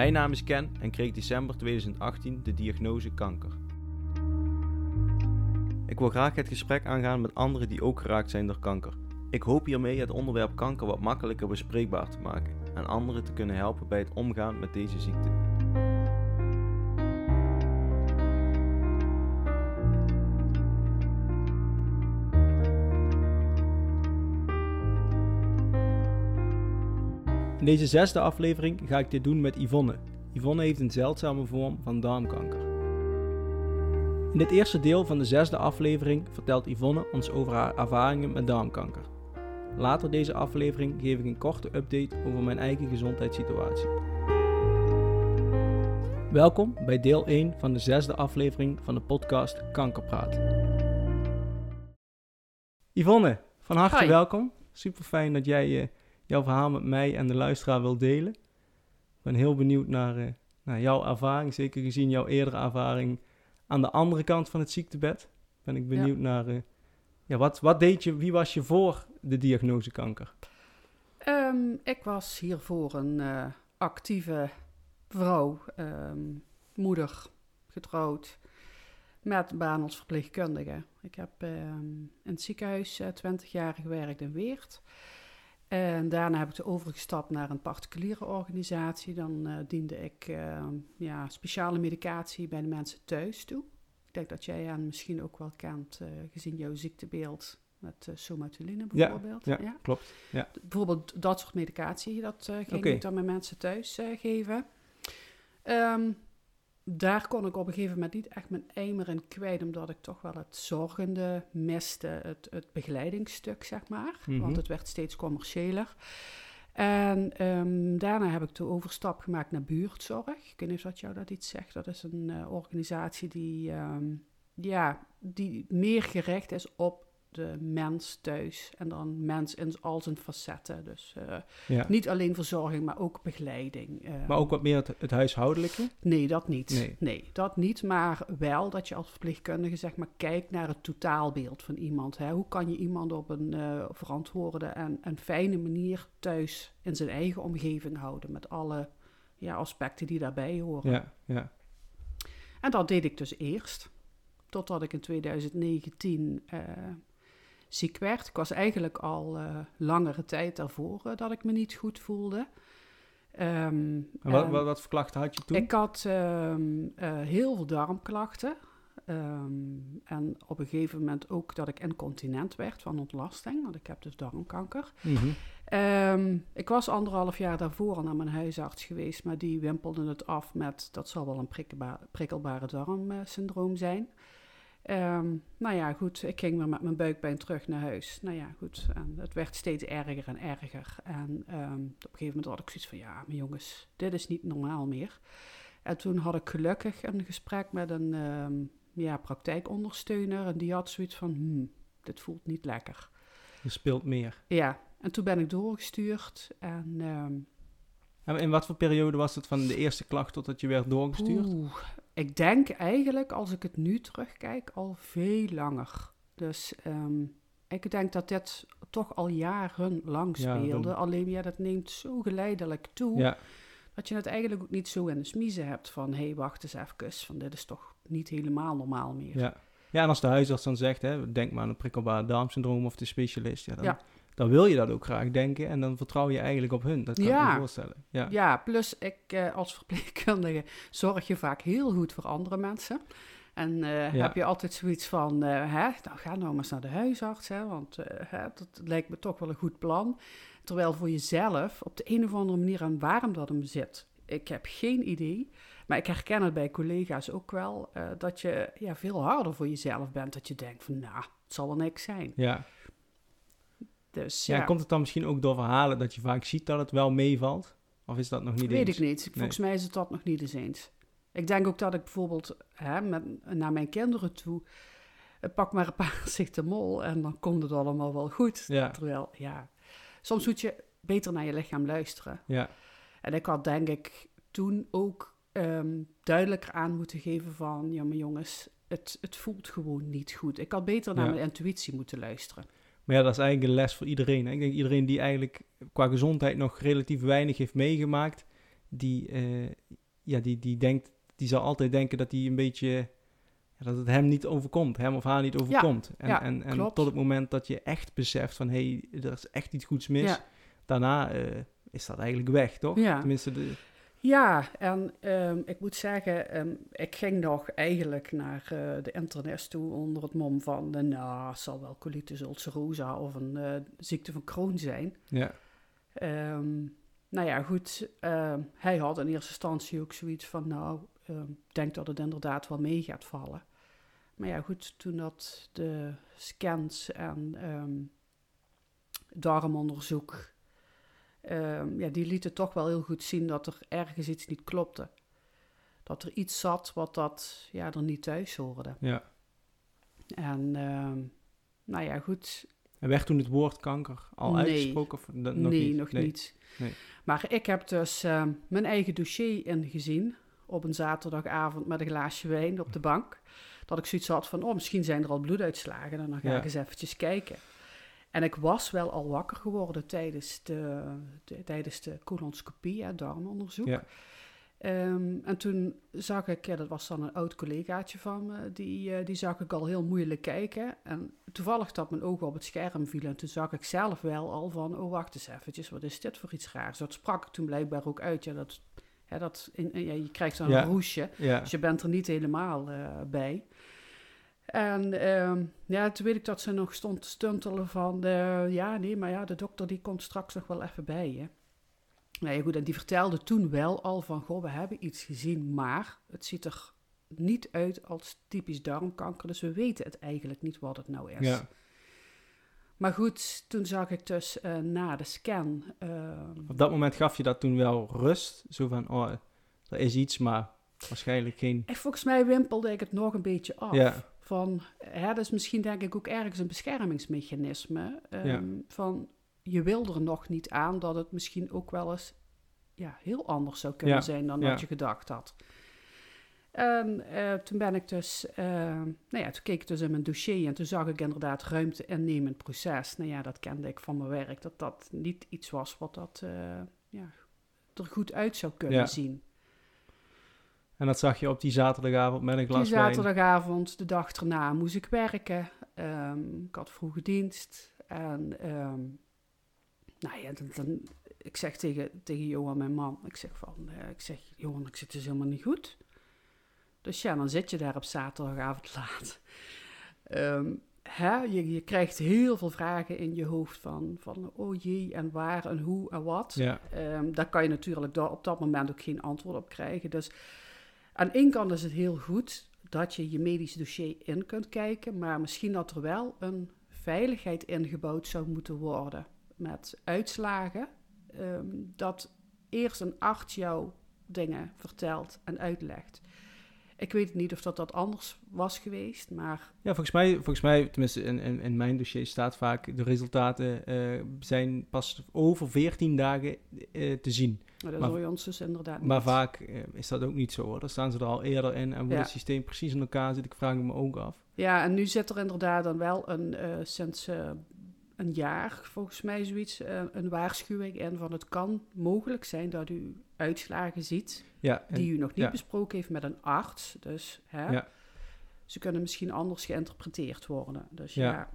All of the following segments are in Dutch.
Mijn naam is Ken en kreeg december 2018 de diagnose kanker. Ik wil graag het gesprek aangaan met anderen die ook geraakt zijn door kanker. Ik hoop hiermee het onderwerp kanker wat makkelijker bespreekbaar te maken en anderen te kunnen helpen bij het omgaan met deze ziekte. In deze zesde aflevering ga ik dit doen met Yvonne. Yvonne heeft een zeldzame vorm van darmkanker. In dit eerste deel van de zesde aflevering vertelt Yvonne ons over haar ervaringen met darmkanker. Later deze aflevering geef ik een korte update over mijn eigen gezondheidssituatie. Welkom bij deel 1 van de zesde aflevering van de podcast Kankerpraat. Yvonne, van harte Hoi. welkom. Super fijn dat jij eh, jouw verhaal met mij en de luisteraar wilt delen. Ik ben heel benieuwd naar, eh, naar jouw ervaring, zeker gezien jouw eerdere ervaring aan de andere kant van het ziektebed. Ben ik benieuwd naar, eh, ja, wat, wat deed je, wie was je voor de diagnose kanker? Ehm, ik was hiervoor een eh, actieve vrouw, ehm, moeder, getrouwd, met baan als verpleegkundige. Ik heb ehm, in het ziekenhuis 20 jaar gewerkt in Weert. En daarna heb ik overgestapt naar een particuliere organisatie. Dan eh, diende ik ehm, ja, speciale medicatie bij de mensen thuis toe. Ik denk dat jij hen misschien ook wel kent, eh, gezien jouw ziektebeeld met somatuline bijvoorbeeld. Ja, klopt. Ja. Bijvoorbeeld dat soort medicatie, dat eh, ging ik dan met mensen thuis eh, geven. Ehm, daar kon ik op een gegeven moment niet echt mijn eimer in kwijt, omdat ik toch wel het zorgende miste, het, het begeleidingsstuk, zeg maar. Mhm. Want het werd steeds commerciëler. En ehm, daarna heb ik de overstap gemaakt naar buurtzorg. Ik weet niet of dat jou dat iets zegt. Dat is een eh, organisatie die, ehm, ja, die meer gericht is op de mens thuis. En dan mens in al zijn facetten. Dus eh, Ja. niet alleen verzorging, maar ook begeleiding. Eh, Maar ook wat meer het, het huishoudelijke. Nee, dat niet. Nee. Nee. dat niet. Maar wel dat je als verpleegkundige zeg maar, kijkt naar het totaalbeeld van iemand. Hè. Hoe kan je iemand op een eh, verantwoorde en, en fijne manier thuis in zijn eigen omgeving houden. Met alle ja, aspecten die daarbij horen. Ja, ja. En dat deed ik dus eerst. Totdat ik in 2019 eh, ziek werd. Ik was eigenlijk al eh, langere tijd daarvoor eh, dat ik me niet goed voelde. Ehm, wat, en- wat, wat voor klachten had je toen? ik had ehm, eh, heel veel darmklachten. Ehm, en op een gegeven moment ook dat ik incontinent werd van ontlasting. Want ik heb dus darmkanker. Mhm. Ehm, ik was anderhalf jaar daarvoor al naar mijn huisarts geweest. Maar die wimpelde het af met dat zal wel een prikkelba- prikkelbare darmsyndroom zijn. Ehm, nou ja, goed. Ik ging weer met mijn buikpijn terug naar huis. Nou ja, goed. En het werd steeds erger en erger. En ehm, op een gegeven moment had ik zoiets van... Ja, maar jongens, dit is niet normaal meer. En toen had ik gelukkig een gesprek met een ehm, ja, praktijkondersteuner. En die had zoiets van... Hmm, dit voelt niet lekker. Je speelt meer. Ja, en toen ben ik doorgestuurd. En En in wat voor periode was het van de eerste klacht totdat je werd doorgestuurd? Oeh, ik denk eigenlijk, als ik het nu terugkijk, al veel langer. Dus ehm, ik denk dat dit toch al jarenlang Ja, speelde. Alleen ja, dat neemt zo geleidelijk toe. Ja, Dat je het eigenlijk ook niet zo in de smiezen hebt van... hé, hey, wacht eens even, van dit is toch niet helemaal normaal meer. ja. ja, en als de huisarts dan zegt, hè, denk maar aan een prikkelbaar darmsyndroom of de specialist, ja, dan, Ja. Dan wil je dat ook graag denken en dan vertrouw je eigenlijk op hun. Dat kan ik me voorstellen. Ja, Ja, plus ik eh, als verpleegkundige zorg je vaak heel goed voor andere mensen. En eh, Ja. heb je altijd zoiets van, eh, hè, nou ga nou maar eens naar de huisarts, hè, want hè, dat lijkt me toch wel een goed plan. Terwijl voor jezelf op de een of andere manier en waarom dat hem zit, ik heb geen idee. Maar ik herken het bij collega's ook wel, dat je ja, veel harder voor jezelf bent. Dat je denkt van, nou, het zal wel niks zijn. ja. Dus Ja, ja, komt het dan misschien ook door verhalen dat je vaak ziet dat het wel meevalt? Of is dat nog niet Weet eens? ik niet. Volgens mij is het dat nog niet eens eens. Ik denk ook dat ik bijvoorbeeld hè, met, naar mijn kinderen toe... eh, pak maar een paracetamol en dan komt het allemaal wel goed. Ja, Terwijl, ja, soms moet je beter naar je lichaam luisteren. ja, En ik had denk ik toen ook ehm, duidelijker aan moeten geven van... Ja, maar jongens, het, het voelt gewoon niet goed. Ik had beter naar Ja. mijn intuïtie moeten luisteren. Maar ja, dat is eigenlijk een les voor iedereen. Hè? Ik denk iedereen die eigenlijk qua gezondheid nog relatief weinig heeft meegemaakt, die, eh, ja, die, die, denkt, die zal altijd denken dat hij een beetje, dat het hem niet overkomt, hem of haar niet overkomt. en ja, en, en klopt. tot het moment dat je echt beseft van, hé, hey, er is echt iets goeds mis, Ja. daarna eh, is dat eigenlijk weg, toch? Ja. Tenminste, de, Ja, en ehm, ik moet zeggen, ehm, ik ging nog eigenlijk naar eh, de internist toe onder het mom van, eh, nou, het zal wel colitis ulcerosa of een eh, ziekte van Crohn zijn. ja, Ehm, nou ja, goed, hij had in eerste instantie ook zoiets van, nou, ik denk dat het inderdaad wel mee gaat vallen. Maar ja, goed, toen dat de scans en darmonderzoek, ja, die lieten toch wel heel goed zien dat er ergens iets niet klopte. Dat er iets zat wat dat, ja, er niet thuis hoorde. ja. En, ehm, nou ja, goed, En werd toen het woord kanker al Nee. uitgesproken? Of nog nee, niet? nog Nee. niet. Nee. Maar ik heb dus eh, mijn eigen dossier ingezien op een zaterdagavond met een glaasje wijn op de bank. Dat ik zoiets had van, oh, misschien zijn er al bloeduitslagen en dan ga Ja. ik eens eventjes kijken. En ik was wel al wakker geworden tijdens de, de- tijdens de colonscopie, hè, darmonderzoek. Ja. Ehm, en toen zag ik, ja, dat was dan een oud collegaatje van me, die, eh, die zag ik al heel moeilijk kijken. En toevallig dat mijn ogen op het scherm vielen. En toen zag ik zelf wel al van, oh wacht eens eventjes, wat is dit voor iets raars? Dat sprak ik toen blijkbaar ook uit. Ja, dat, hè, dat in, ja, je krijgt dan Ja. een roesje, Ja. dus je bent er niet helemaal eh, bij. En ehm, ja, toen weet ik dat ze nog stond te stuntelen van, ja nee, maar ja, de dokter die komt straks nog wel even bij je. Nou ja, goed, en die vertelde toen wel al van, goh, we hebben iets gezien, maar het ziet er niet uit als typisch darmkanker, dus we weten het eigenlijk niet wat het nou is. ja. Maar goed, toen zag ik dus eh, na de scan, ehm, Op dat moment gaf je dat toen wel rust. Zo van, oh, er is iets, maar waarschijnlijk geen... en volgens mij wimpelde ik het nog een beetje af. Ja. Van, hè, dat is misschien denk ik ook ergens een beschermingsmechanisme. ehm, Ja. Van, je wil er nog niet aan dat het misschien ook wel eens ja, heel anders zou kunnen Ja, zijn dan ja. wat je gedacht had. En eh, toen ben ik dus, eh, nou ja, toen keek ik dus in mijn dossier en toen zag ik inderdaad ruimte innemend proces. Nou ja, dat kende ik van mijn werk, dat dat niet iets was wat dat, eh, ja, er goed uit zou kunnen Ja. zien. En dat zag je op die zaterdagavond met een Die glas wijn. zaterdagavond, de dag erna, moest ik werken. Ehm, ik had vroege dienst. En ehm, nou ja, dan, dan- ik zeg tegen, tegen Johan, mijn man, ik zeg van, eh, ik zeg, Johan, ik zit dus helemaal niet goed. Dus ja, dan zit je daar op zaterdagavond laat. Ehm, hè, je, je krijgt heel veel vragen in je hoofd van, van oh jee, en waar en hoe en wat. Ja, daar kan je natuurlijk op dat moment ook geen antwoord op krijgen. Dus aan één kant is het heel goed dat je je medisch dossier in kunt kijken, maar misschien dat er wel een veiligheid ingebouwd zou moeten worden met uitslagen. ehm, dat eerst een arts jou dingen vertelt en uitlegt. Ik weet niet of dat, dat anders was geweest, maar ja volgens, mij, volgens mij, tenminste in, in, in mijn dossier staat vaak... de resultaten eh, zijn pas over 14 dagen eh, te zien. dat Maar- hoor je ons dus inderdaad Maar vaak eh, is dat ook niet zo hoor. Dan staan ze er al eerder in. En hoe Ja. het systeem precies in elkaar zit, ik vraag me ook af. Ja, en nu zit er inderdaad dan wel een, sinds eh, een jaar, volgens mij zoiets, eh, een waarschuwing in van het kan mogelijk zijn dat u uitslagen ziet Ja, en- die u nog niet ja. besproken heeft met een arts. Dus hè, Ja. ze kunnen misschien anders geïnterpreteerd worden. Dus Ja.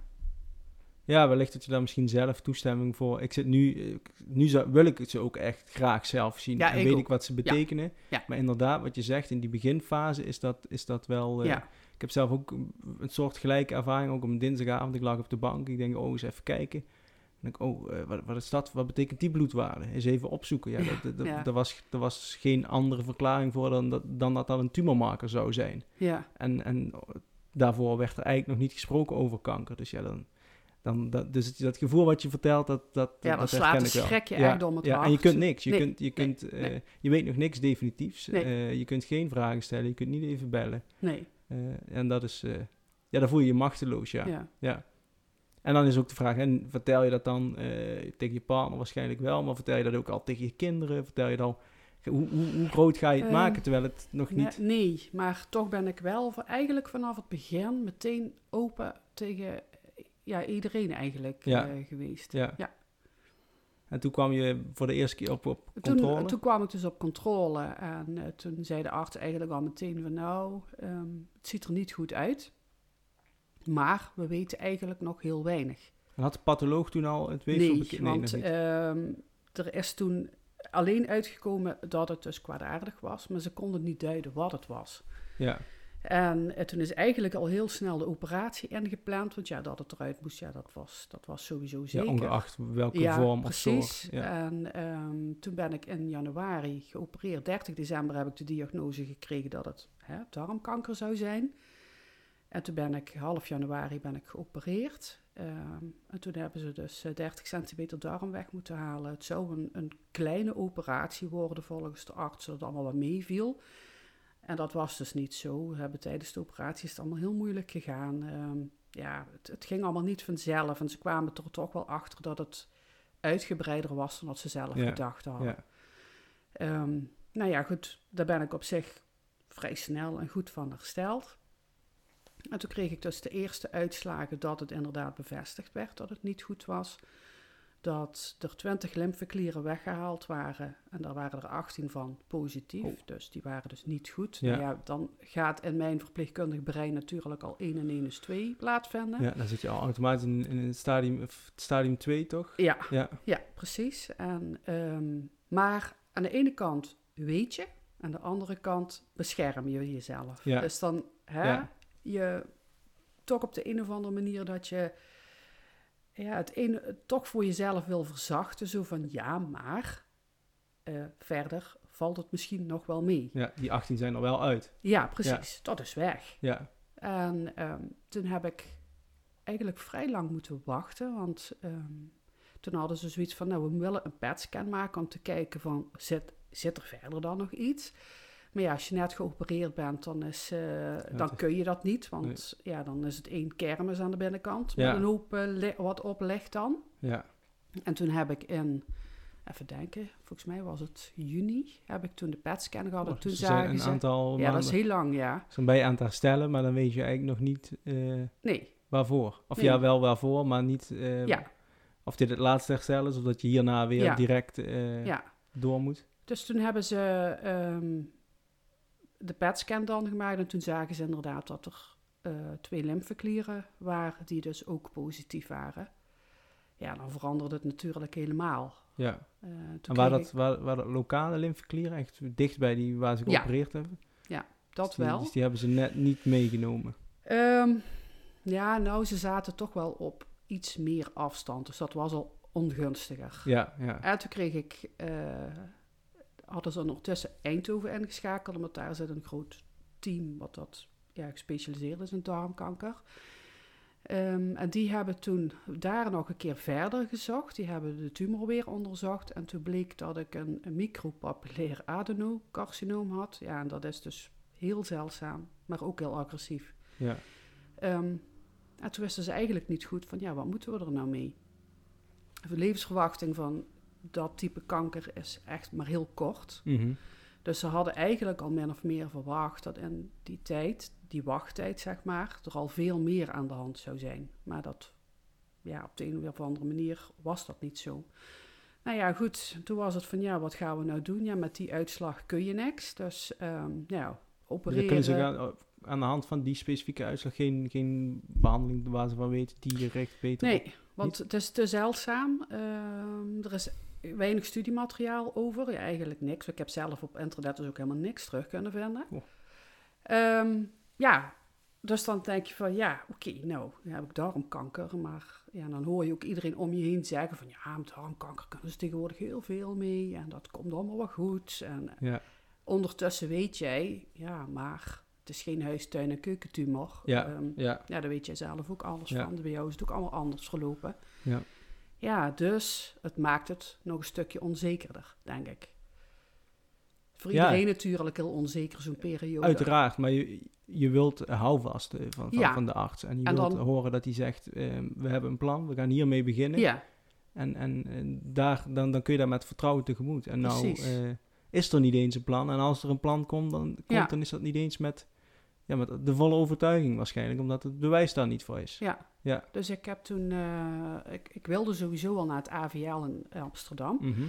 Ja, wellicht dat je daar misschien zelf toestemming voor. Ik zit nu, eh, nu zou, wil ik het ze ook echt graag zelf zien. Ja, en ik weet ook. ik wat ze betekenen. Ja. Maar inderdaad, wat je zegt, in die beginfase is dat, is dat wel. eh, ja. Ik heb zelf ook een soort gelijke ervaring. Ook een dinsdagavond. Ik lag op de bank. Ik denk, oh, eens even kijken. En ik, oh, eh, wat, wat is dat? Wat betekent die bloedwaarde? Eens even opzoeken. Ja, dat, dat, was, er was geen andere verklaring voor dan dat, dan dat dat een tumormarker zou zijn. ja. En, en daarvoor werd er eigenlijk nog niet gesproken over kanker. Dus ja, dan, dan dat, dus het- dat gevoel wat je vertelt, dat, dat, Ja, dan dat slaat wel. schrik je ja, echt om het ja. En je kunt niks. Je, Nee, kunt, je, nee, kunt, eh, je weet nog niks definitiefs. Eh, je kunt geen vragen stellen. Je kunt niet even bellen. Nee, Eh, en dat is... ja, dan voel je je machteloos, ja. ja. ja. En dan is ook de vraag, en vertel je dat dan tegen je partner waarschijnlijk wel, maar vertel je dat ook al tegen je kinderen? Vertel je dan, hoe, hoe, hoe groot ga je het maken terwijl het nog niet... nee, maar toch ben ik wel voor, eigenlijk vanaf het begin meteen open tegen ja, iedereen eigenlijk Ja. eh, geweest. Ja. Ja. En toen kwam je voor de eerste keer op, op controle? Toen, toen kwam ik dus op controle en eh, toen zei de arts eigenlijk al meteen van nou, ehm, het ziet er niet goed uit. Maar we weten eigenlijk nog heel weinig. En had de patholoog toen al het weefsel Nee, bekend? want nog niet. ehm, er is toen alleen uitgekomen dat het dus kwaadaardig was, maar ze konden niet duiden wat het was. ja, En eh, toen is eigenlijk al heel snel de operatie ingepland, want ja, dat het eruit moest, ja, dat was, dat was sowieso ja, zeker. ongeacht welke Ja, vorm precies. of soort. Ja. En ehm, toen ben ik in januari geopereerd. 30 december heb ik de diagnose gekregen dat het hè, darmkanker zou zijn. En toen ben ik half januari ben ik geopereerd. Ehm, en toen hebben ze dus eh, 30 centimeter darm weg moeten halen. Het zou een, een kleine operatie worden volgens de arts, zodat het allemaal wat meeviel. En dat was dus niet zo. We hebben tijdens de operatie is het allemaal heel moeilijk gegaan. Ehm, ja, het, het ging allemaal niet vanzelf. En ze kwamen er toch wel achter dat het uitgebreider was dan wat ze zelf Ja, gedacht hadden. ja. Ehm, nou ja, goed, daar ben ik op zich vrij snel en goed van hersteld. En toen kreeg ik dus de eerste uitslagen dat het inderdaad bevestigd werd dat het niet goed was. Dat er 20 lymfeklieren weggehaald waren en daar waren er 18 van positief. Oh. Dus die waren dus niet goed. Ja. Nou ja, dan gaat in mijn verpleegkundig brein natuurlijk al 1 en 1 is 2 plaatsvinden. ja, dan zit je al automatisch in, in het stadium, stadium 2, toch? ja. Ja, Ja, precies. En, ehm, maar aan de ene kant weet je, aan de andere kant bescherm je jezelf. Ja. Dus dan hè, je toch op de een of andere manier dat je ja, het ene toch voor jezelf wil verzachten. Zo van ja, maar eh, verder valt het misschien nog wel mee. ja, die 18 zijn er wel uit. Ja, precies. Dat is weg. Ja, En ehm, toen heb ik eigenlijk vrij lang moeten wachten, want ehm, toen hadden ze zoiets van, nou, we willen een PET-scan maken om te kijken van, zit, zit er verder dan nog iets? Maar ja, als je net geopereerd bent, dan, is, eh, dan is- kun je dat niet, want ja, dan is het één kermis aan de binnenkant met Ja. een hoop eh, wat op ligt dan. ja, En toen heb ik in, even denken, volgens mij was het juni, heb ik toen de PET-scan gehad. en toen dus zagen een ze, aantal ja, maanden. dat is heel lang, ja. Zo'n bij aan het herstellen, maar dan weet je eigenlijk nog niet eh, Nee, waarvoor. Of Nee. ja, wel waarvoor, maar niet Ja. of dit het laatste herstel is, of dat je hierna weer Ja. direct ja. door moet. Dus toen hebben ze ehm, de PET-scan dan gemaakt en toen zagen ze inderdaad dat er eh, twee lymfeklieren waren die dus ook positief waren. Ja, dan veranderde het natuurlijk helemaal. Ja. Eh, En waar kreeg dat, waar, waar dat lokale lymfeklieren, echt dicht bij die waar ze Ja. geopereerd hebben? ik dat Dus die, wel. Dus die hebben ze net niet meegenomen. Ehm, ja, nou, ze zaten toch wel op iets meer afstand, dus dat was al ongunstiger. Ja, ja. En toen kreeg ik, eh, hadden ze ondertussen Eindhoven ingeschakeld, omdat daar zit een groot team wat dat ja, gespecialiseerd is in darmkanker. Ehm, en die hebben toen daar nog een keer verder gezocht. Die hebben de tumor weer onderzocht. En toen bleek dat ik een, een micropapulair adenocarcinoom had. Ja, en dat is dus heel zeldzaam, maar ook heel agressief. ja. Ehm, en toen wisten ze eigenlijk niet goed van, ja, wat moeten we er nou mee? De levensverwachting van dat type kanker is echt maar heel kort. Mhm. Dus ze hadden eigenlijk al min of meer verwacht dat in die tijd, die wachttijd zeg maar, er al veel meer aan de hand zou zijn. Maar dat, ja, op de een of andere manier was dat niet zo. Nou ja, goed, toen was het van, ja, wat gaan we nou doen? Ja, met die uitslag kun je niks. Dus, ehm ja, Dus opereren. dan kunnen ze gaan, aan de hand van die specifieke uitslag geen, geen behandeling waar ze van weten direct beter op. Nee, want het is te zeldzaam. Ehm, er is weinig studiemateriaal over. Ja, eigenlijk niks. Ik heb zelf op internet dus ook helemaal niks terug kunnen vinden. Oh. Ehm, ja, dus dan denk je van ja, oké, nou, dan heb ik darmkanker. Maar ja, dan hoor je ook iedereen om je heen zeggen van ja, met darmkanker kunnen ze tegenwoordig heel veel mee. En dat komt allemaal wel goed. En Ja, ondertussen weet jij, ja, maar het is geen huis, tuin en keukentumor. Ja. Ehm, ja, ja, daar weet jij zelf ook alles Ja. van. Bij jou is het ook allemaal anders gelopen. ja. Ja, dus het maakt het nog een stukje onzekerder, denk ik. Voor Ja. iedereen natuurlijk heel onzeker zo'n periode. Uiteraard, maar je, je wilt houvast eh, van, van, Ja. van de arts. En je En wilt dan- horen dat hij zegt, eh, we hebben een plan, we gaan hiermee beginnen. Ja, En, en, daar, dan, dan kun je daar met vertrouwen tegemoet. En nou eh, is er niet eens een plan. En als er een plan komt, dan, komt, Ja. dan is dat niet eens met Ja, met de volle overtuiging waarschijnlijk, omdat het bewijs daar niet voor is. Ja. Ja. Dus ik heb toen, eh, ik, ik wilde sowieso al naar het AVL in Amsterdam. Mhm.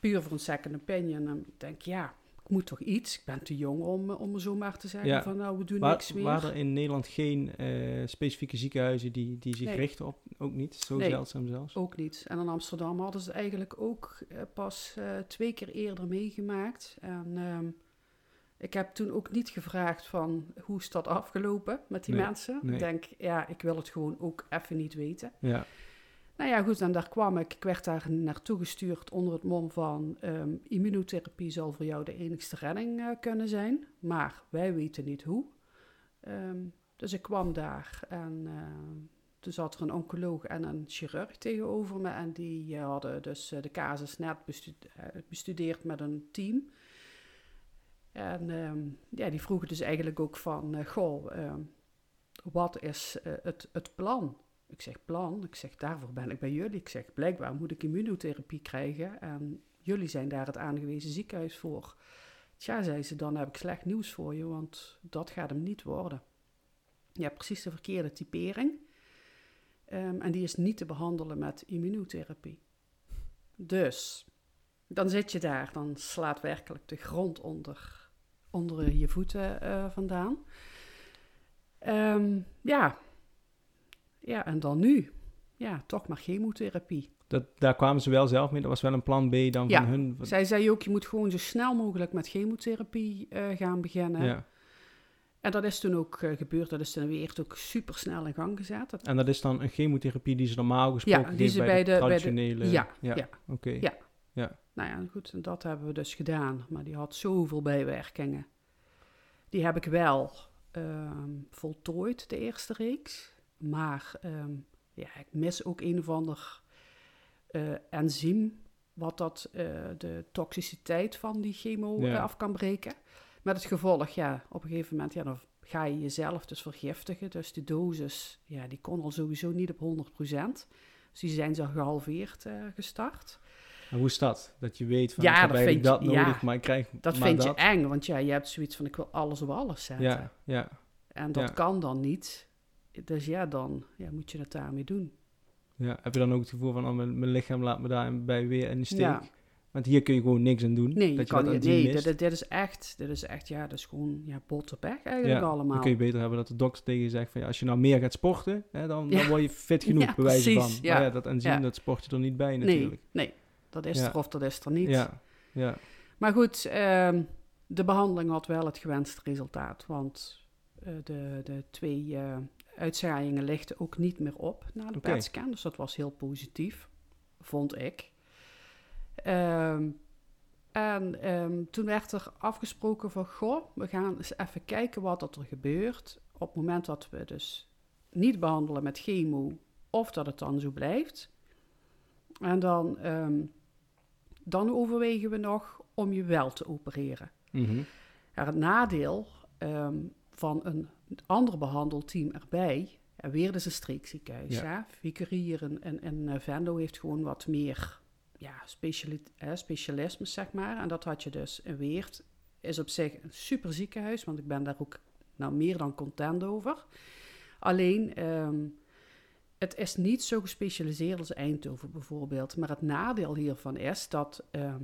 Puur voor een second opinion. En ik denk, ja, ik moet toch iets. Ik ben te jong om, om er zo maar te zeggen Ja. van, nou, we doen Waar, niks meer. waren er in Nederland geen eh, specifieke ziekenhuizen die, die zich Nee. richten op? Ook niet, zo Nee. zeldzaam zelfs. Ook niet. En in Amsterdam hadden ze eigenlijk ook eh, pas twee keer eerder meegemaakt. En ehm, ik heb toen ook niet gevraagd van hoe is dat afgelopen met die Nee, mensen. nee. Ik denk, ja, ik wil het gewoon ook even niet weten. Ja, Nou ja, goed, en daar kwam ik. Ik werd daar naartoe gestuurd onder het mom van ehm, immunotherapie zal voor jou de enigste redding eh, kunnen zijn. Maar wij weten niet hoe. Ehm, dus ik kwam daar en ehm, toen zat er een oncoloog en een chirurg tegenover me. En die eh, hadden dus eh, de casus net bestu- eh, bestudeerd met een team. En ehm, ja, die vroegen dus eigenlijk ook van, eh, goh, ehm, wat is eh, het, het plan? Ik zeg plan, ik zeg daarvoor ben ik bij jullie. Ik zeg blijkbaar moet ik immunotherapie krijgen en jullie zijn daar het aangewezen ziekenhuis voor. Tja, zei ze, dan heb ik slecht nieuws voor je, want dat gaat hem niet worden. Je hebt precies de verkeerde typering Ehm, en die is niet te behandelen met immunotherapie. Dus, dan zit je daar, dan slaat werkelijk de grond onder, onder je voeten eh, vandaan. Ehm, ja, ja, en dan nu? Ja, toch maar chemotherapie. dat, daar kwamen ze wel zelf mee. Dat was wel een plan B dan Ja, van hun. Zij zei ook, je moet gewoon zo snel mogelijk met chemotherapie eh, gaan beginnen. Ja. En dat is toen ook eh, gebeurd. Dat is toen weer ook super snel in gang gezet. Dat, En dat is dan een chemotherapie die ze normaal gesproken Ja, die geven ze bij, bij de, de- bij de- traditionele... ja, ja. Oké. Ja. Nou ja, goed, en dat hebben we dus gedaan. Maar die had zoveel bijwerkingen. Die heb ik wel ehm, voltooid, de eerste reeks. Maar ehm, ja, ik mis ook een of ander eh, enzym... wat dat, eh, de toxiciteit van die chemo Ja. eh, af kan breken. Met het gevolg, ja, op een gegeven moment... Ja, dan ga je jezelf dus vergiftigen. Dus de dosis, ja, die kon al sowieso niet op 100%. Dus die zijn ze gehalveerd eh, gestart. En hoe is dat? Dat je weet van, Ja, ik heb dat eigenlijk vind dat je- ja. nodig, maar ik krijg Dat maar vind dat. je eng, want ja, je hebt zoiets van ik wil alles op alles zetten. Ja, ja. En dat ja. kan dan niet. Dus ja, dan ja, moet je het daarmee doen. ja. Heb je dan ook het gevoel van, oh, mijn, mijn lichaam laat me daarbij weer in de steek? Ja. Want hier kun je gewoon niks aan doen. Nee, je dat kan dat niet. Nee, dit, dit is echt, dit is echt, ja, dat is gewoon ja, botterpech eigenlijk Ja, allemaal. Dan kun je beter hebben dat de dokter tegen je zegt van ja, als je nou meer gaat sporten, hè, dan, dan word je fit genoeg, bij wijze van. Maar ja. dat Ja. dat sport je er niet bij natuurlijk. nee, nee, dat is Ja. er of dat is er niet. Ja, ja. Maar goed, ehm, de behandeling had wel het gewenste resultaat. Want eh, de, de twee eh uitzaaiingen lichten ook niet meer op na de Oké. PET-scan. Dus dat was heel positief, vond ik. Ehm, en ehm, toen werd er afgesproken van... Goh, we gaan eens even kijken wat dat er gebeurt... op het moment dat we dus niet behandelen met chemo... of dat het dan zo blijft. En dan, dan overwegen we nog om je wel te opereren. Mhm. Ja, het nadeel ehm, van een ander behandelteam erbij, en weer dus een streekziekenhuis, Ja. Vicarie en, en, en eh, Venlo heeft gewoon wat meer ja, speciali eh, specialismes, zeg maar. En dat had je dus in Weert. Is op zich een super ziekenhuis, want ik ben daar ook nou, meer dan content over. Alleen, ehm, het is niet zo gespecialiseerd als Eindhoven bijvoorbeeld. Maar het nadeel hiervan is dat ehm,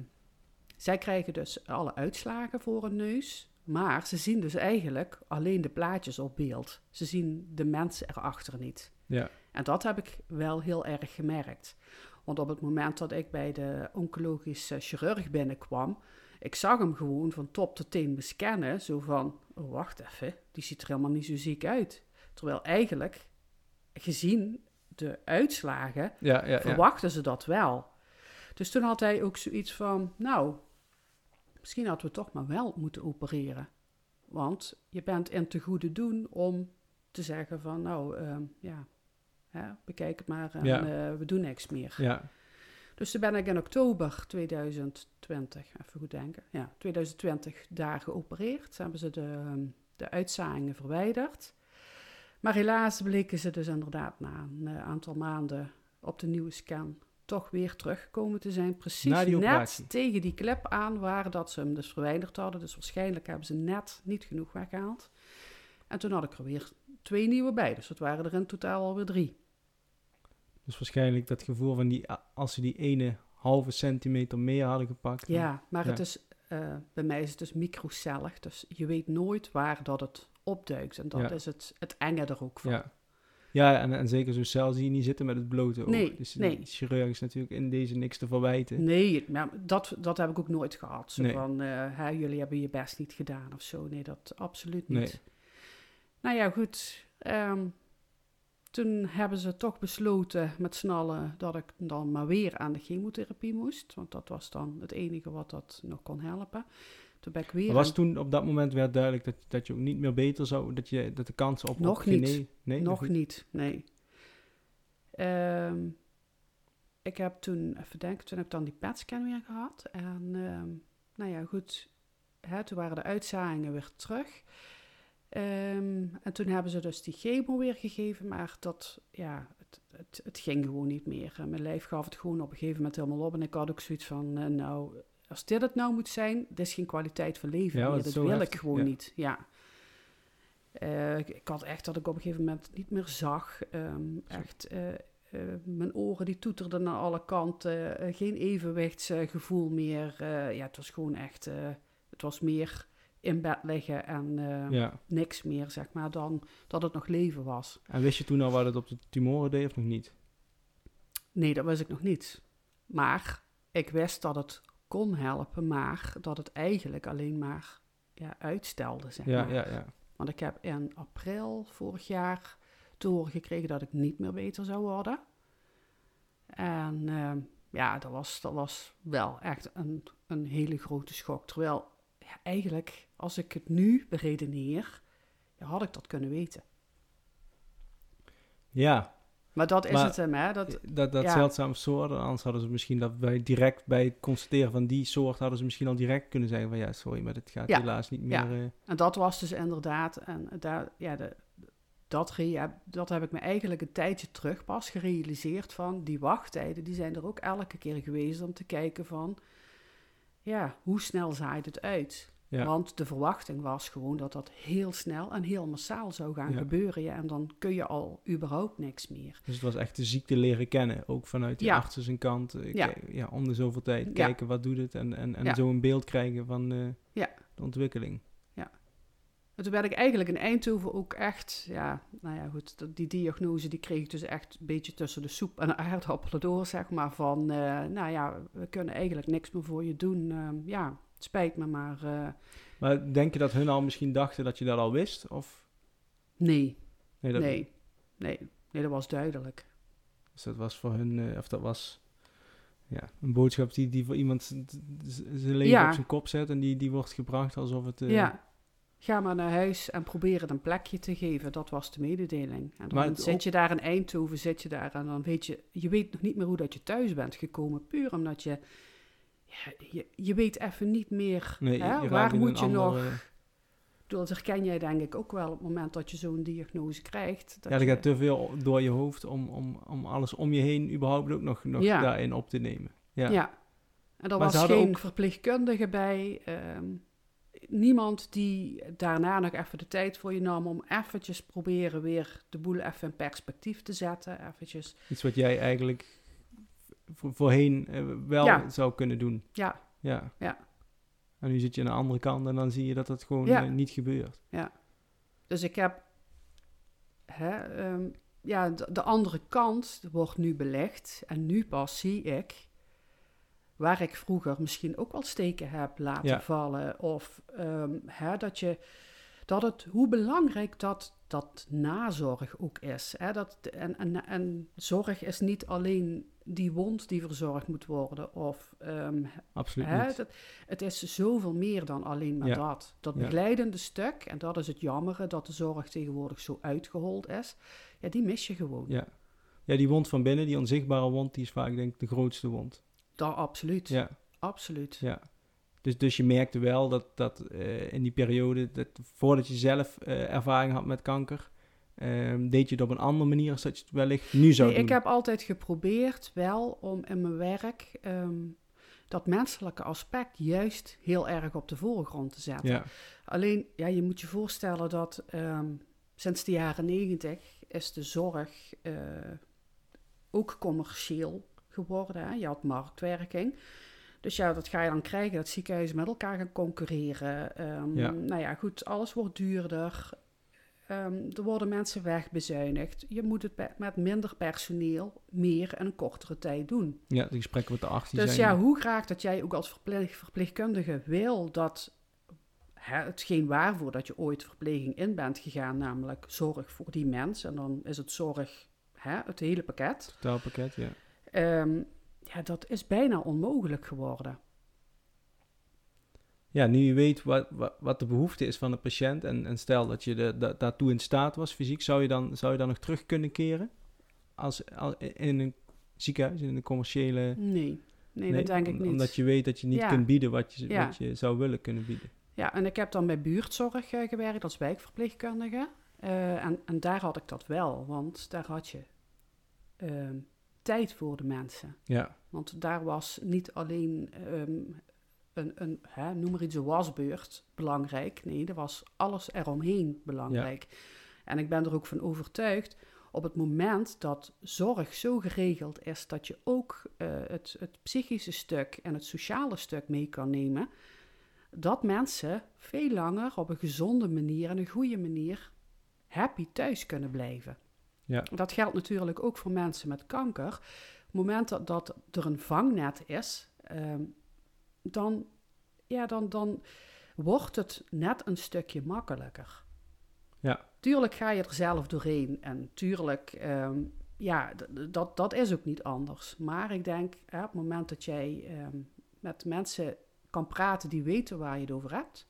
zij krijgen dus alle uitslagen voor hun neus. Maar ze zien dus eigenlijk alleen de plaatjes op beeld. Ze zien de mensen erachter niet. Ja. En dat heb ik wel heel erg gemerkt. Want op het moment dat ik bij de oncologische chirurg binnenkwam, ik zag hem gewoon van top tot teen bescannen. Zo van, oh, wacht even, die ziet er helemaal niet zo ziek uit. Terwijl eigenlijk, gezien de uitslagen, Ja, verwachten ze dat wel. Dus toen had hij ook zoiets van, nou, misschien hadden we toch maar wel moeten opereren. Want je bent in te goede doen om te zeggen van, nou, ehm, ja, hè, bekijk het maar en eh, we doen niks meer. Ja, Dus toen ben ik in oktober 2020, even goed denken, ja, 2020 daar geopereerd. Hebben ze de, ehm, de uitzaaiingen verwijderd. Maar helaas bleken ze dus inderdaad na een eh, aantal maanden op de nieuwe scan toch weer teruggekomen te zijn. Precies net operatie. tegen die klep aan waar dat ze hem dus verwijderd hadden. Dus waarschijnlijk hebben ze net niet genoeg weggehaald. En toen had ik er weer twee nieuwe bij. Dus dat waren er in totaal alweer drie. Dus waarschijnlijk dat gevoel van die, als ze die ene halve centimeter meer hadden gepakt. dan- Ja, maar ja. het is, eh, bij mij is het dus microcellig. Dus je weet nooit waar dat het opduikt. En dat Ja. is het, het enge er ook van. Ja, ja en, en zeker zo'n cel zie je niet zitten met het blote oog. Nee, dus nee. de chirurg is natuurlijk in deze niks te verwijten. Nee, maar dat, dat heb ik ook nooit gehad. Zo Nee. van, eh, hè, jullie hebben je best niet gedaan of zo. Nee, dat absoluut niet. Nee. Nou ja, goed. ehm, toen hebben ze toch besloten met z'n allen dat ik dan maar weer aan de chemotherapie moest. Want dat was dan het enige wat dat nog kon helpen. Toen ben ik weer... Maar was toen op dat moment werd duidelijk dat, dat je ook niet meer beter zou, dat, je, dat de kans op Nog op niet. gene- nee, Nog niet, nee. Ehm, ik heb toen, even denken, toen heb ik dan die PET-scan weer gehad. En ehm, nou ja, goed, hè, toen waren de uitzaaiingen weer terug. Ehm, en toen hebben ze dus die chemo weer gegeven, maar dat, ja, het, het, het ging gewoon niet meer. Mijn lijf gaf het gewoon op een gegeven moment helemaal op. En ik had ook zoiets van, eh, nou, als dit het nou moet zijn, dit is geen kwaliteit van leven Ja, meer. Dat wil heftig, ik gewoon ja. niet, ja. Eh, ik, ik had echt dat ik op een gegeven moment niet meer zag. Ehm, echt, eh, eh, mijn oren die toeterden naar alle kanten. geen evenwichtsgevoel meer. Ja, het was gewoon echt... het was meer in bed liggen en Ja. niks meer, zeg maar, dan dat het nog leven was. En wist je toen al wat het op de tumoren deed of nog niet? Nee, dat wist ik nog niet. Maar ik wist dat het kon helpen, maar dat het eigenlijk alleen maar ja, uitstelde, zeg Ja, maar. ja, ja. Want ik heb in april vorig jaar te horen gekregen dat ik niet meer beter zou worden. En ehm, ja, dat was, dat was wel echt een, een hele grote schok. Terwijl ja, eigenlijk, als ik het nu beredeneer, ja, had ik dat kunnen weten. Ja, Maar dat is Maar- het hem, hè? Dat, dat, dat Ja. zeldzame soort. Anders hadden ze misschien dat wij direct bij het constateren van die soort hadden ze misschien al direct kunnen zeggen van ja, sorry, maar dit gaat Ja. helaas niet meer. Ja. eh, En dat was dus inderdaad, en daar, ja, de, dat, dat heb ik me eigenlijk een tijdje terug pas gerealiseerd van, die wachttijden, die zijn er ook elke keer geweest om te kijken van, ja, hoe snel zaait het uit? Ja. Want de verwachting was gewoon dat dat heel snel en heel massaal zou gaan Ja. gebeuren. Ja, en dan kun je al überhaupt niks meer. Dus het was echt de ziekte leren kennen, ook vanuit die Ja. zijn kant. eh, Ja. ja, om de zoveel tijd Ja. kijken wat doet het en, en, en Ja. zo een beeld krijgen van eh, Ja. de ontwikkeling. En toen werd ik eigenlijk in Eindhoven ook echt, ja, nou ja, goed, die diagnose die kreeg ik dus echt een beetje tussen de soep en de aardappelen door, zeg maar. Van, eh, nou ja, we kunnen eigenlijk niks meer voor je doen. Ehm, ja, het spijt me, maar eh, Maar denk je dat hun al misschien dachten dat je dat al wist? Of nee, nee, dat, nee, nee, nee, dat was duidelijk. Dus dat was voor hun, eh, of dat was ja, een boodschap die, die voor iemand zijn leven Ja. op zijn kop zet en die, die wordt gebracht alsof het... eh, ja, ga maar naar huis en probeer het een plekje te geven. Dat was de mededeling. En dan zit je daar in Eindhoven, zit je daar en dan weet je, je weet nog niet meer hoe dat je thuis bent gekomen. Puur omdat je, je, je weet even niet meer, Nee, hè, waar moet je andere- nog... Dat herken jij denk ik ook wel op het moment dat je zo'n diagnose krijgt. Dat ja, er je- gaat te veel door je hoofd om, om, om alles om je heen überhaupt ook nog, nog Ja. daarin op te nemen. Ja. Ja. En er Maar was geen ook- verpleegkundige bij. ehm, niemand die daarna nog even de tijd voor je nam om eventjes proberen weer de boel even in perspectief te zetten. Eventjes, Iets wat jij eigenlijk vo- voorheen eh, wel Ja. zou kunnen doen. ja, Ja. Ja. En nu zit je aan de andere kant en dan zie je dat het gewoon Ja. eh, niet gebeurt. dus ik heb, hè, ehm, ja, de, de andere kant wordt nu belegd en nu pas zie ik waar ik vroeger misschien ook wel steken heb laten Ja. vallen. Of ehm, hè, dat je, dat het, hoe belangrijk dat, dat nazorg ook is. Hè? Dat, en, en, en zorg is niet alleen die wond die verzorgd moet worden. Of, ehm, Absoluut hè, niet. dat, het is zoveel meer dan alleen maar Ja. dat. Dat Ja. begeleidende stuk, en dat is het jammere, dat de zorg tegenwoordig zo uitgehold is. Ja, die mis je gewoon. Ja. ja, die wond van binnen, die onzichtbare wond, die is vaak denk ik de grootste wond. Dat, absoluut. Ja. Absoluut. Ja. Dus, dus je merkte wel dat, dat eh, in die periode, dat voordat je zelf eh, ervaring had met kanker, ehm, deed je het op een andere manier als dat je het wellicht nu zou Nee, doen. ik heb altijd geprobeerd wel om in mijn werk ehm, dat menselijke aspect juist heel erg op de voorgrond te zetten. Ja, Alleen, ja, je moet je voorstellen dat ehm, sinds de jaren negentig is de zorg eh, ook commercieel geworden. Hè? Je had marktwerking. Dus ja, dat ga je dan krijgen, dat ziekenhuizen met elkaar gaan concurreren. Ehm, Ja. Nou ja, goed, alles wordt duurder. Ehm, er worden mensen wegbezuinigd. Je moet het met minder personeel meer en een kortere tijd doen. ja de gesprekken met de arts die Dus zijn... ja, hoe graag dat jij ook als verpleeg- verpleegkundige wil dat hè, hetgeen waarvoor dat je ooit verpleging in bent gegaan, namelijk zorg voor die mens, en dan is het zorg, hè, het hele pakket, totaalpakket, ja. Ehm, ja, dat is bijna onmogelijk geworden. Ja, nu je weet wat, wat, wat de behoefte is van de patiënt en, en stel dat je de, da- daartoe in staat was fysiek, zou je dan, zou je dan nog terug kunnen keren? Als, al- in een ziekenhuis, in een commerciële... Nee, nee, dat denk ik niet. Omdat je weet dat je niet Ja. kunt bieden wat je, Ja. wat je zou willen kunnen bieden. Ja, en ik heb dan bij buurtzorg eh, gewerkt als wijkverpleegkundige. Eh, en, en daar had ik dat wel, want daar had je ehm, tijd voor de mensen. Ja, Want daar was niet alleen ehm, een, een hè, noem maar iets, een wasbeurt belangrijk. Nee, er was alles eromheen belangrijk. En ik ben er ook van overtuigd, op het moment dat zorg zo geregeld is dat je ook eh, het, het psychische stuk en het sociale stuk mee kan nemen, dat mensen veel langer op een gezonde manier en een goede manier happy thuis kunnen blijven. Ja. Dat geldt natuurlijk ook voor mensen met kanker. Het moment dat, dat er een vangnet is, ehm, dan, ja, dan, dan wordt het net een stukje makkelijker. Ja. Tuurlijk ga je er zelf doorheen en tuurlijk, ehm, ja, dat, dat is ook niet anders. Maar ik denk, hè, op het moment dat jij ehm, met mensen kan praten die weten waar je het over hebt,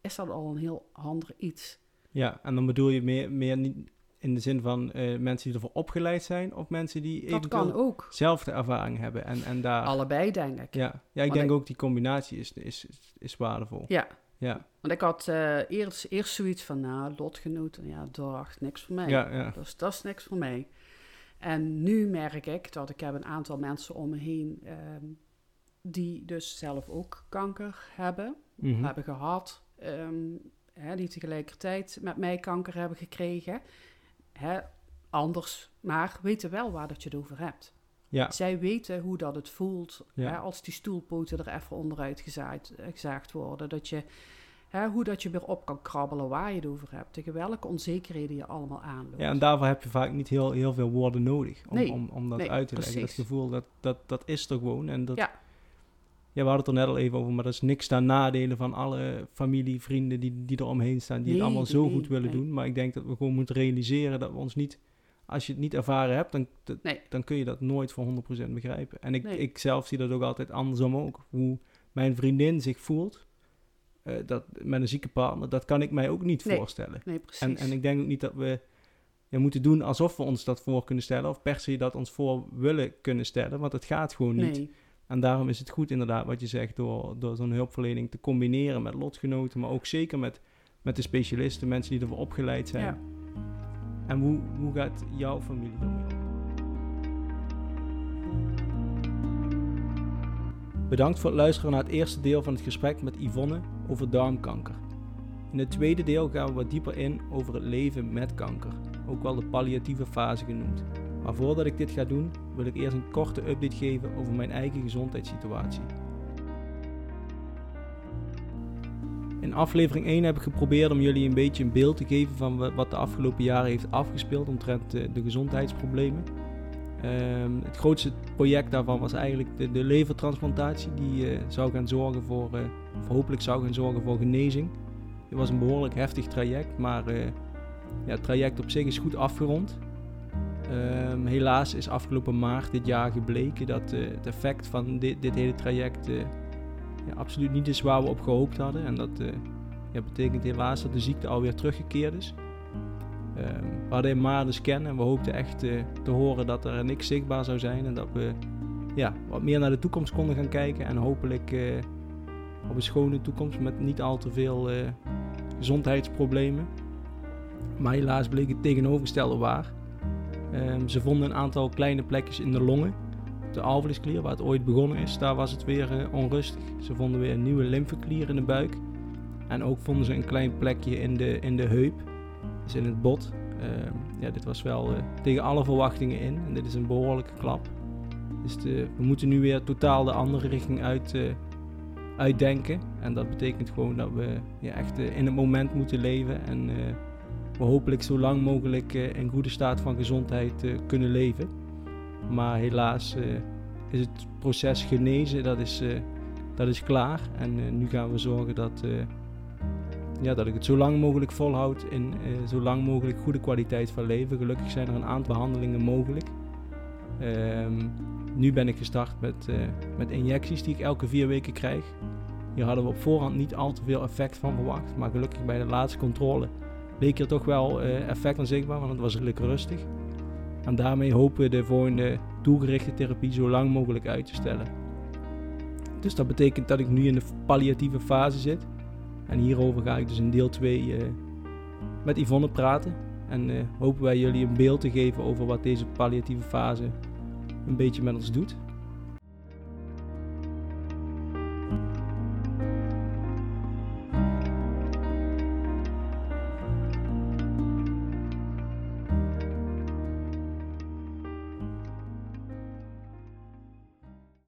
is dat al een heel ander iets. ja, en dan bedoel je meer, meer niet in de zin van eh, mensen die ervoor opgeleid zijn of mensen die eventueel ook. zelf de ervaring hebben en, en daar... Allebei, denk ik. Ja, ja ik denk ik- ook die combinatie is, is, is, waardevol. Ja, Ja, want ik had eh, eerst, eerst zoiets van, nou, lotgenoten, ja, dag, niks voor mij. ja, ja. Dus dat is niks voor mij. En nu merk ik dat ik heb een aantal mensen om me heen ehm, die dus zelf ook kanker hebben, Mhm. hebben gehad, ehm, hè, die tegelijkertijd met mij kanker hebben gekregen. Hè, anders, maar weten wel waar dat je het over hebt. ja. Zij weten hoe dat het voelt Ja. hè, als die stoelpoten er even onderuit gezaaid, eh, gezaagd worden. Dat je, hè, hoe dat je weer op kan krabbelen waar je het over hebt. Tegen welke onzekerheden je allemaal aanloopt. Ja, en daarvoor heb je vaak niet heel, heel veel woorden nodig om, Nee, om, om dat nee, uit te leggen. Dat gevoel, dat, dat, dat is er gewoon. En dat, Ja. Ja, we hadden het er net al even over, maar dat is niks ten nadelen van alle familie, vrienden die, die er omheen staan, die Nee, het allemaal zo nee, goed willen nee. doen. Maar ik denk dat we gewoon moeten realiseren dat we ons niet, als je het niet ervaren hebt, dan, dat- dan kun je dat nooit voor 100% begrijpen. En ik, ik zelf zie dat ook altijd andersom ook. Hoe mijn vriendin zich voelt eh, dat, met een zieke partner, dat kan ik mij ook niet voorstellen. Nee, precies. En, en ik denk ook niet dat we ja, moeten doen alsof we ons dat voor kunnen stellen. Of per se dat ons voor willen kunnen stellen. Want het gaat gewoon niet. En daarom is het goed inderdaad wat je zegt. Door, door zo'n hulpverlening te combineren met lotgenoten. Maar ook zeker met, met de specialisten. Mensen die ervoor opgeleid zijn. Ja. En hoe, hoe gaat jouw familie ermee om? Bedankt voor het luisteren naar het eerste deel van het gesprek met Yvonne over darmkanker. In het tweede deel gaan we wat dieper in over het leven met kanker, ook wel de palliatieve fase genoemd. Maar voordat ik dit ga doen, wil ik eerst een korte update geven over mijn eigen gezondheidssituatie. In aflevering 1 heb ik geprobeerd om jullie een beetje een beeld te geven van wa- wat de afgelopen jaren heeft afgespeeld omtrent de, de gezondheidsproblemen. Ehm, het grootste project daarvan was eigenlijk de, de levertransplantatie, die eh, zou gaan zorgen voor, eh, of hopelijk zou gaan zorgen voor genezing. Het was een behoorlijk heftig traject, maar eh, ja, het traject op zich is goed afgerond. Ehm, helaas is afgelopen maart dit jaar gebleken dat eh, het effect van dit, dit hele traject eh, ja, absoluut niet is waar we op gehoopt hadden. En dat eh, ja, betekent helaas dat de ziekte alweer teruggekeerd is. Ehm, we hadden in maart een scan en we hoopten echt te horen dat er niks zichtbaar zou zijn. En dat we ja, wat meer naar de toekomst konden gaan kijken. En hopelijk op een schone toekomst met niet al te veel gezondheidsproblemen. Maar helaas bleek het tegenovergestelde waar. Ehm, ze vonden een aantal kleine plekjes in de longen. de alvleesklier, waar het ooit begonnen is, daar was het weer eh, onrustig. Ze vonden weer een nieuwe lymfeklier in de buik. En ook vonden ze een klein plekje in de, in de heup, dus in het bot. Ehm, ja, dit was wel eh, tegen alle verwachtingen in en dit is een behoorlijke klap. Dus we moeten nu weer totaal de andere richting uit, uitdenken. En dat betekent gewoon dat we ja, echt in het moment moeten leven en we hopelijk zo lang mogelijk in goede staat van gezondheid kunnen leven. Maar helaas uh, is het proces genezen, dat is, dat is klaar. En nu gaan we zorgen dat, ja, dat ik het zo lang mogelijk volhoud in zo lang mogelijk goede kwaliteit van leven. Gelukkig zijn er een aantal behandelingen mogelijk. Um, nu ben ik gestart met, met injecties die ik elke vier weken krijg. Hier hadden we op voorhand niet al te veel effect van verwacht. Maar gelukkig bij de laatste controle leek er toch wel effect van zichtbaar, want het was redelijk rustig. En daarmee hopen we de volgende doelgerichte therapie zo lang mogelijk uit te stellen. Dus dat betekent dat ik nu in de palliatieve fase zit. En hierover ga ik dus in deel 2 uh, eh, met Yvonne praten. En uh, hopen wij jullie een beeld te geven over wat deze palliatieve fase een beetje met ons doet.